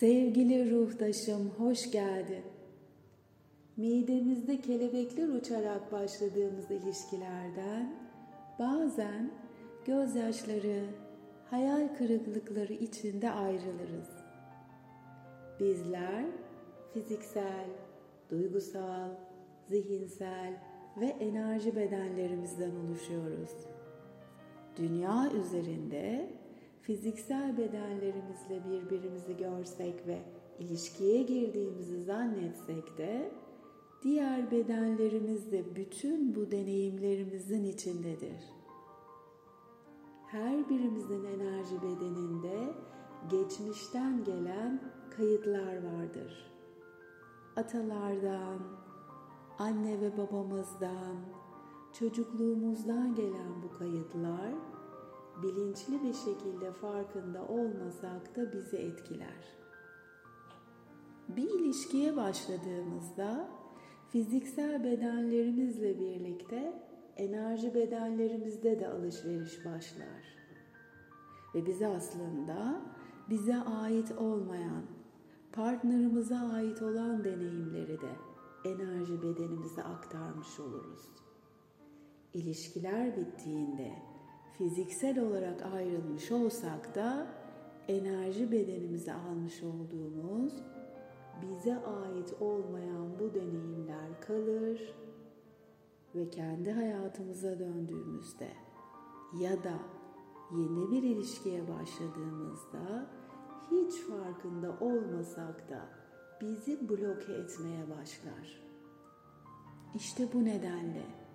Sevgili ruhtaşım hoş geldin. Midemizde kelebekler uçarak başladığımız ilişkilerden bazen gözyaşları, hayal kırıklıkları içinde ayrılırız. Bizler fiziksel, duygusal, zihinsel ve enerji bedenlerimizden oluşuyoruz. Dünya üzerinde fiziksel bedenlerimizle birbirimizi görsek ve ilişkiye girdiğimizi zannetsek de diğer bedenlerimiz de bütün bu deneyimlerimizin içindedir. Her birimizin enerji bedeninde geçmişten gelen kayıtlar vardır. Atalardan, anne ve babamızdan, çocukluğumuzdan gelen bu kayıtlar bilinçli bir şekilde farkında olmasak da bizi etkiler. Bir ilişkiye başladığımızda fiziksel bedenlerimizle birlikte enerji bedenlerimizde de alışveriş başlar. Ve bize aslında bize ait olmayan, partnerimize ait olan deneyimleri de enerji bedenimize aktarmış oluruz. İlişkiler bittiğinde fiziksel olarak ayrılmış olsak da enerji bedenimize almış olduğumuz bize ait olmayan bu deneyimler kalır ve kendi hayatımıza döndüğümüzde ya da yeni bir ilişkiye başladığımızda hiç farkında olmasak da bizi bloke etmeye başlar. İşte bu nedenle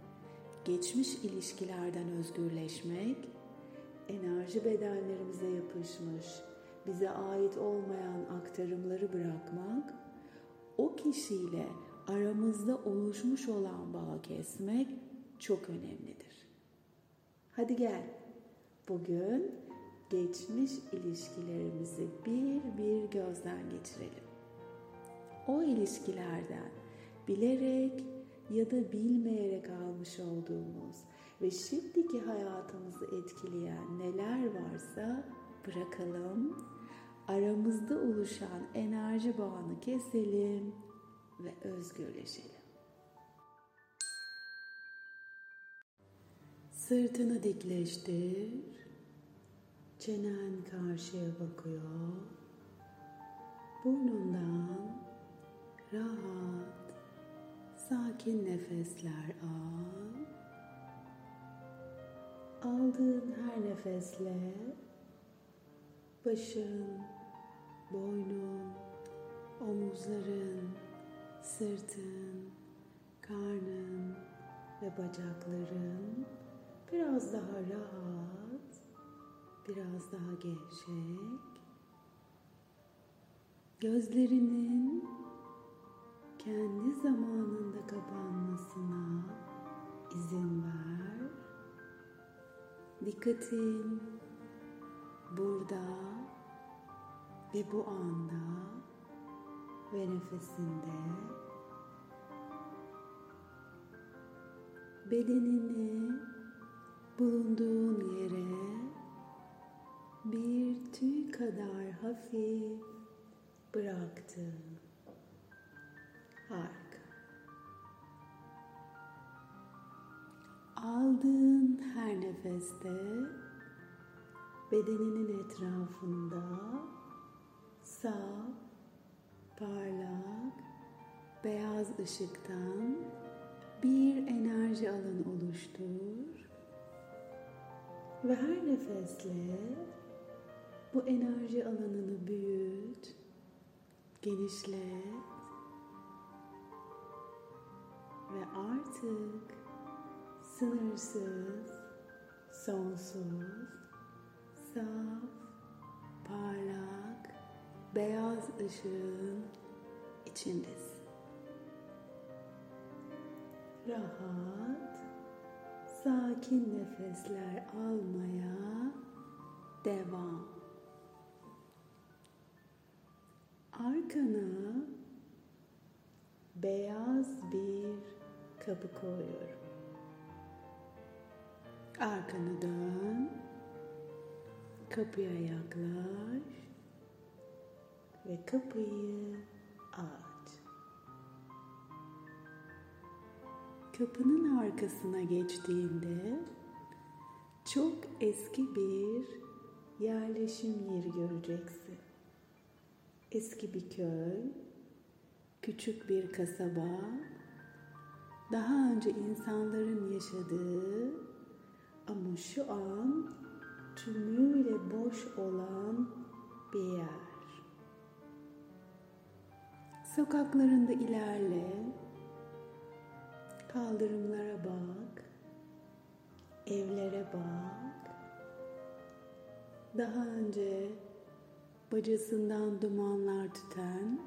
geçmiş ilişkilerden özgürleşmek, enerji bedenlerimize yapışmış, bize ait olmayan aktarımları bırakmak, o kişiyle aramızda oluşmuş olan bağı kesmek çok önemlidir. Hadi gel. Bugün geçmiş ilişkilerimizi bir bir gözden geçirelim. O ilişkilerden bilerek ya da bilmeyerek almış olduğumuz ve şimdiki hayatımızı etkileyen neler varsa bırakalım. Aramızda oluşan enerji bağını keselim ve özgürleşelim. Sırtını dikleştir. Çenen karşıya bakıyor. Burnundan rahat, sakin nefesler al. Aldığın her nefesle başın, boynun, omuzların, sırtın, karnın ve bacakların biraz daha rahat, biraz daha gevşek. Gözlerinin kendi zamanında kapanmasına izin ver. Dikkatin burada ve bu anda ve nefesinde bedenini bulunduğun yere bir tüy kadar hafif bıraktın. Harika. Aldığın her nefeste bedeninin etrafında saf, parlak, beyaz ışıktan bir enerji alanı oluştur. Ve her nefesle bu enerji alanını büyüt, genişlet ve artık sınırsız, sonsuz saf, parlak, beyaz ışığın içindesin. Rahat, sakin nefesler almaya devam. Arkana beyaz bir kapı koyuyorum. Arkanı dön. Kapıya yaklaş. ve kapıyı aç. Kapının arkasına geçtiğinde çok eski bir yerleşim yeri göreceksin. Eski bir köy, küçük bir kasaba, daha önce insanların yaşadığı ama şu an tümüyle boş olan bir yer. Sokaklarında ilerle, kaldırımlara bak, evlere bak. Daha önce bacasından dumanlar tüten,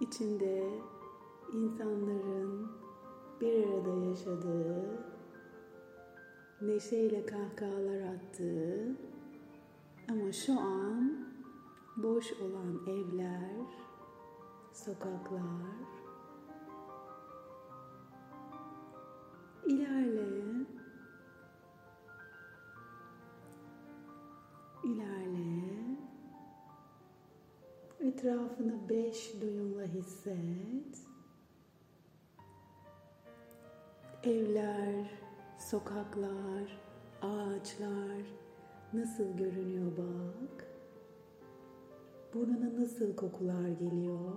içinde insanların bir arada yaşadığı, neşeyle kahkahalar attığı ama şu an boş olan evler, sokaklar. İlerle. İlerle. Etrafını beş duyunla hisset. Evler, sokaklar, ağaçlar nasıl görünüyor bak. Burnuna nasıl kokular geliyor?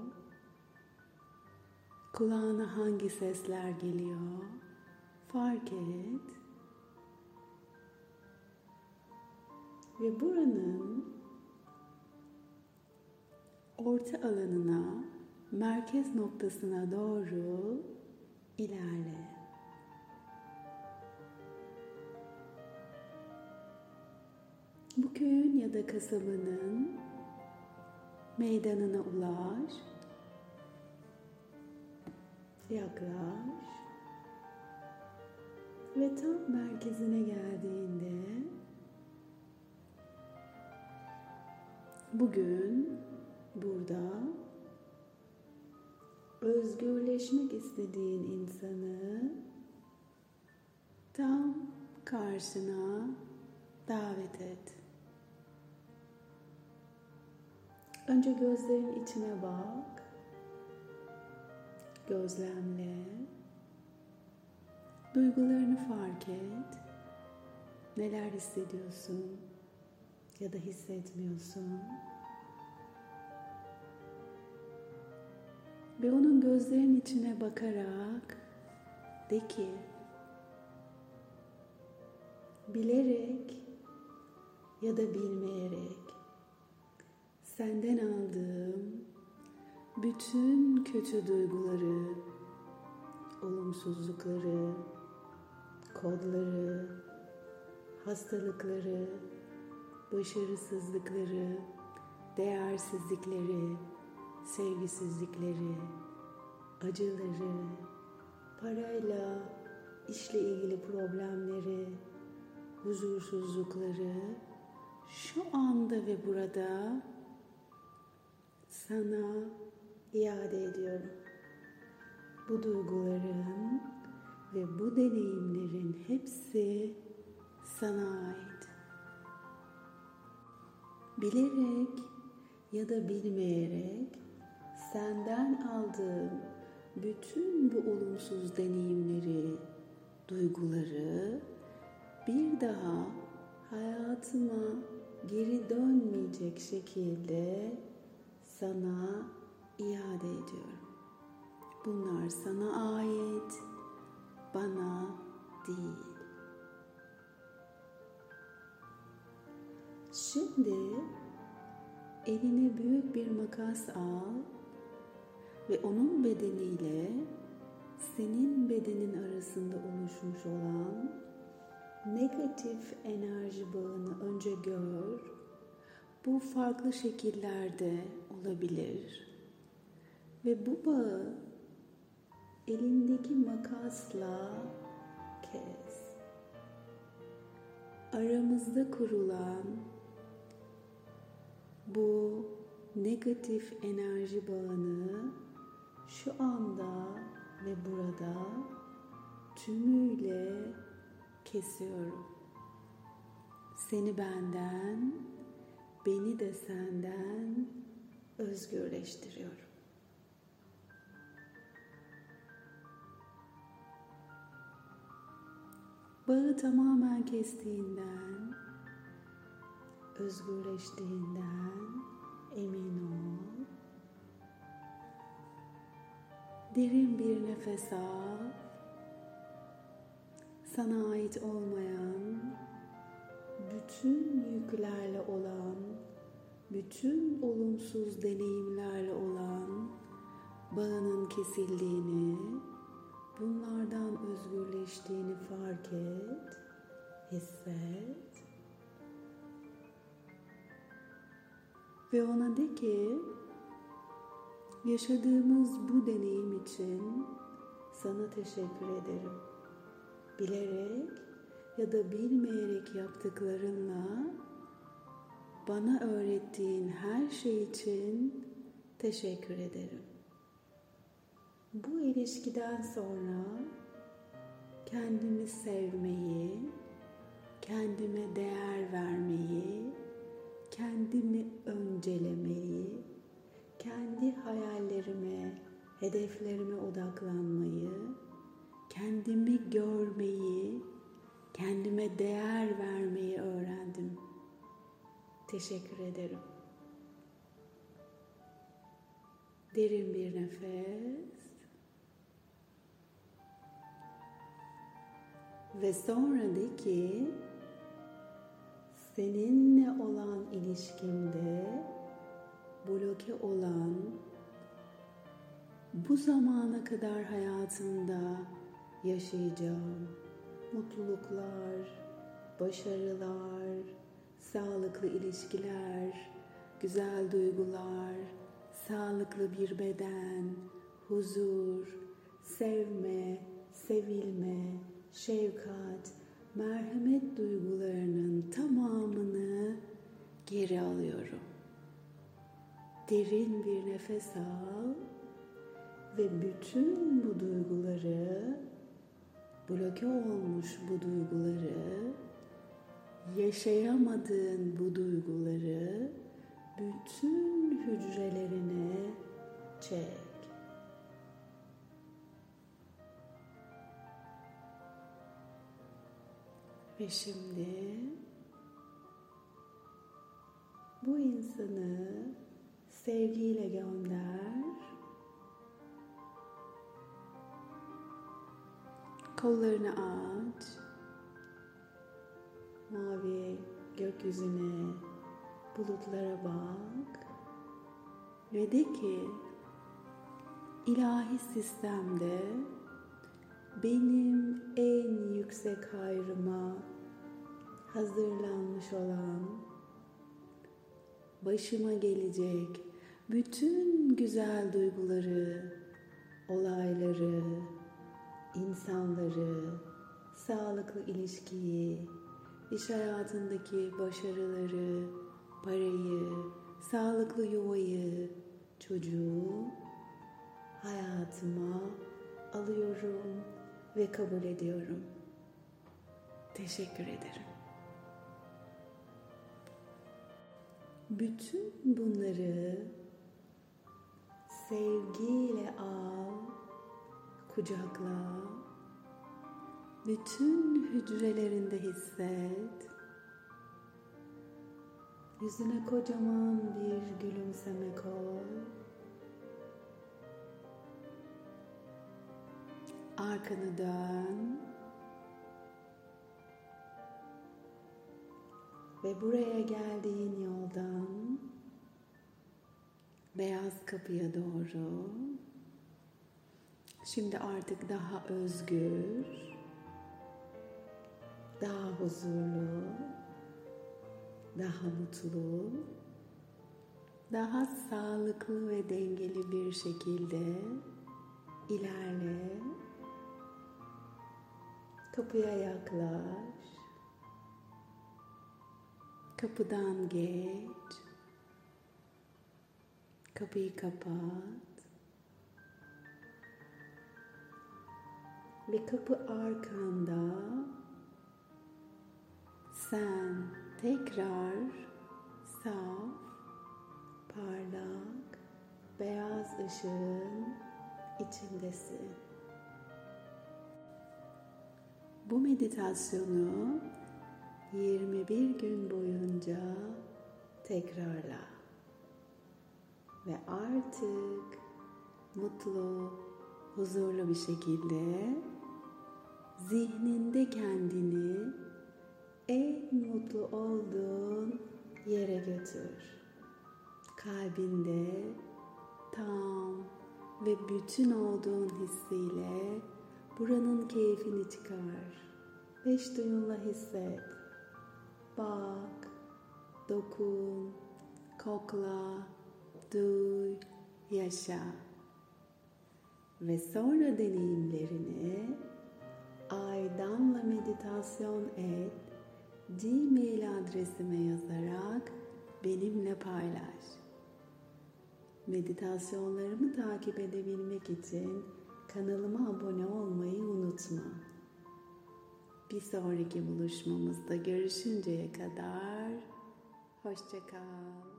Kulağına hangi sesler geliyor? Fark et. Ve buranın orta alanına, merkez noktasına doğru ilerle. Bu köyün ya da kasabanın meydanına ulaş. Yaklaş. Ve tam merkezine geldiğinde bugün burada özgürleşmek istediğin insanı tam karşına davet et. Önce gözlerin içine bak. Gözlemle. Duygularını fark et. Neler hissediyorsun ya da hissetmiyorsun. Ve onun gözlerin içine bakarak de ki bilerek ya da bilmeyerek senden aldığım bütün kötü duyguları, olumsuzlukları, kodları, hastalıkları, başarısızlıkları, değersizlikleri, sevgisizlikleri, acıları, parayla, işle ilgili problemleri, huzursuzlukları şu anda ve burada sana iade ediyorum. Bu duyguların ve bu deneyimlerin hepsi sana ait. Bilerek ya da bilmeyerek senden aldığım bütün bu olumsuz deneyimleri, duyguları bir daha hayatıma geri dönmeyecek şekilde sana iade ediyorum. Bunlar sana ait, bana değil. Şimdi eline büyük bir makas al ve onun bedeniyle senin bedenin arasında oluşmuş olan negatif enerji bağını önce gör. Bu farklı şekillerde olabilir. Ve bu bağı elindeki makasla kes. Aramızda kurulan bu negatif enerji bağını şu anda ve burada tümüyle kesiyorum. Seni benden, beni de senden özgürleştiriyorum. Bağı tamamen kestiğinden, özgürleştiğinden emin ol. Derin bir nefes al. Sana ait olmayan, bütün yüklerle olan, bütün olumsuz deneyimlerle olan bağının kesildiğini, bunlardan özgürleştiğini fark et, hisset. Ve ona de ki, yaşadığımız bu deneyim için sana teşekkür ederim. Bilerek ya da bilmeyerek yaptıklarınla bana öğrettiğin her şey için teşekkür ederim. Bu ilişkiden sonra kendimi sevmeyi, kendime değer vermeyi, kendimi öncelemeyi, kendi hayallerime, hedeflerime odaklanmayı, kendimi görmeyi, kendime değer vermeyi öğrendim. Teşekkür ederim. Derin bir nefes. Ve sonra de ki seninle olan ilişkimde bloke olan bu zamana kadar hayatımda yaşayacağım mutluluklar, başarılar, sağlıklı ilişkiler, güzel duygular, sağlıklı bir beden, huzur, sevme, sevilme, şefkat, merhamet duygularının tamamını geri alıyorum. Derin bir nefes al ve bütün bu duyguları bloke olmuş bu duyguları yaşayamadığın bu duyguları bütün hücrelerine çek. Ve şimdi bu insanı sevgiyle gönder. Kollarını aç. Mavi gökyüzüne, bulutlara bak. Ve de ki ilahi sistemde benim en yüksek hayrıma hazırlanmış olan başıma gelecek bütün güzel duyguları, olayları, insanları, sağlıklı ilişkiyi, iş hayatındaki başarıları, parayı, sağlıklı yuvayı, çocuğu hayatıma alıyorum ve kabul ediyorum. Teşekkür ederim. Bütün bunları sevgiyle al, kucakla, bütün hücrelerinde hisset. Yüzüne kocaman bir gülümseme koy. Arkanı dön. Ve buraya geldiğin yoldan beyaz kapıya doğru şimdi artık daha özgür, daha huzurlu, daha mutlu, daha sağlıklı ve dengeli bir şekilde ilerle. Kapıya yaklaş. Kapıdan geç. Kapıyı kapat. Ve kapı arkanda sen tekrar saf, parlak, ışığın içindesin. Bu meditasyonu 21 gün boyunca tekrarla. Ve artık mutlu, huzurlu bir şekilde zihninde kendini en mutlu olduğun yere götür. Kalbinde tam ve bütün olduğun hissiyle buranın keyfini çıkar. Beş duyunla hisset. Bak, dokun, kokla, duy, yaşa. Ve sonra deneyimlerini Aydanla meditasyon et Gmail adresime yazarak benimle paylaş. Meditasyonlarımı takip edebilmek için kanalıma abone olmayı unutma. Bir sonraki buluşmamızda görüşünceye kadar hoşça kal.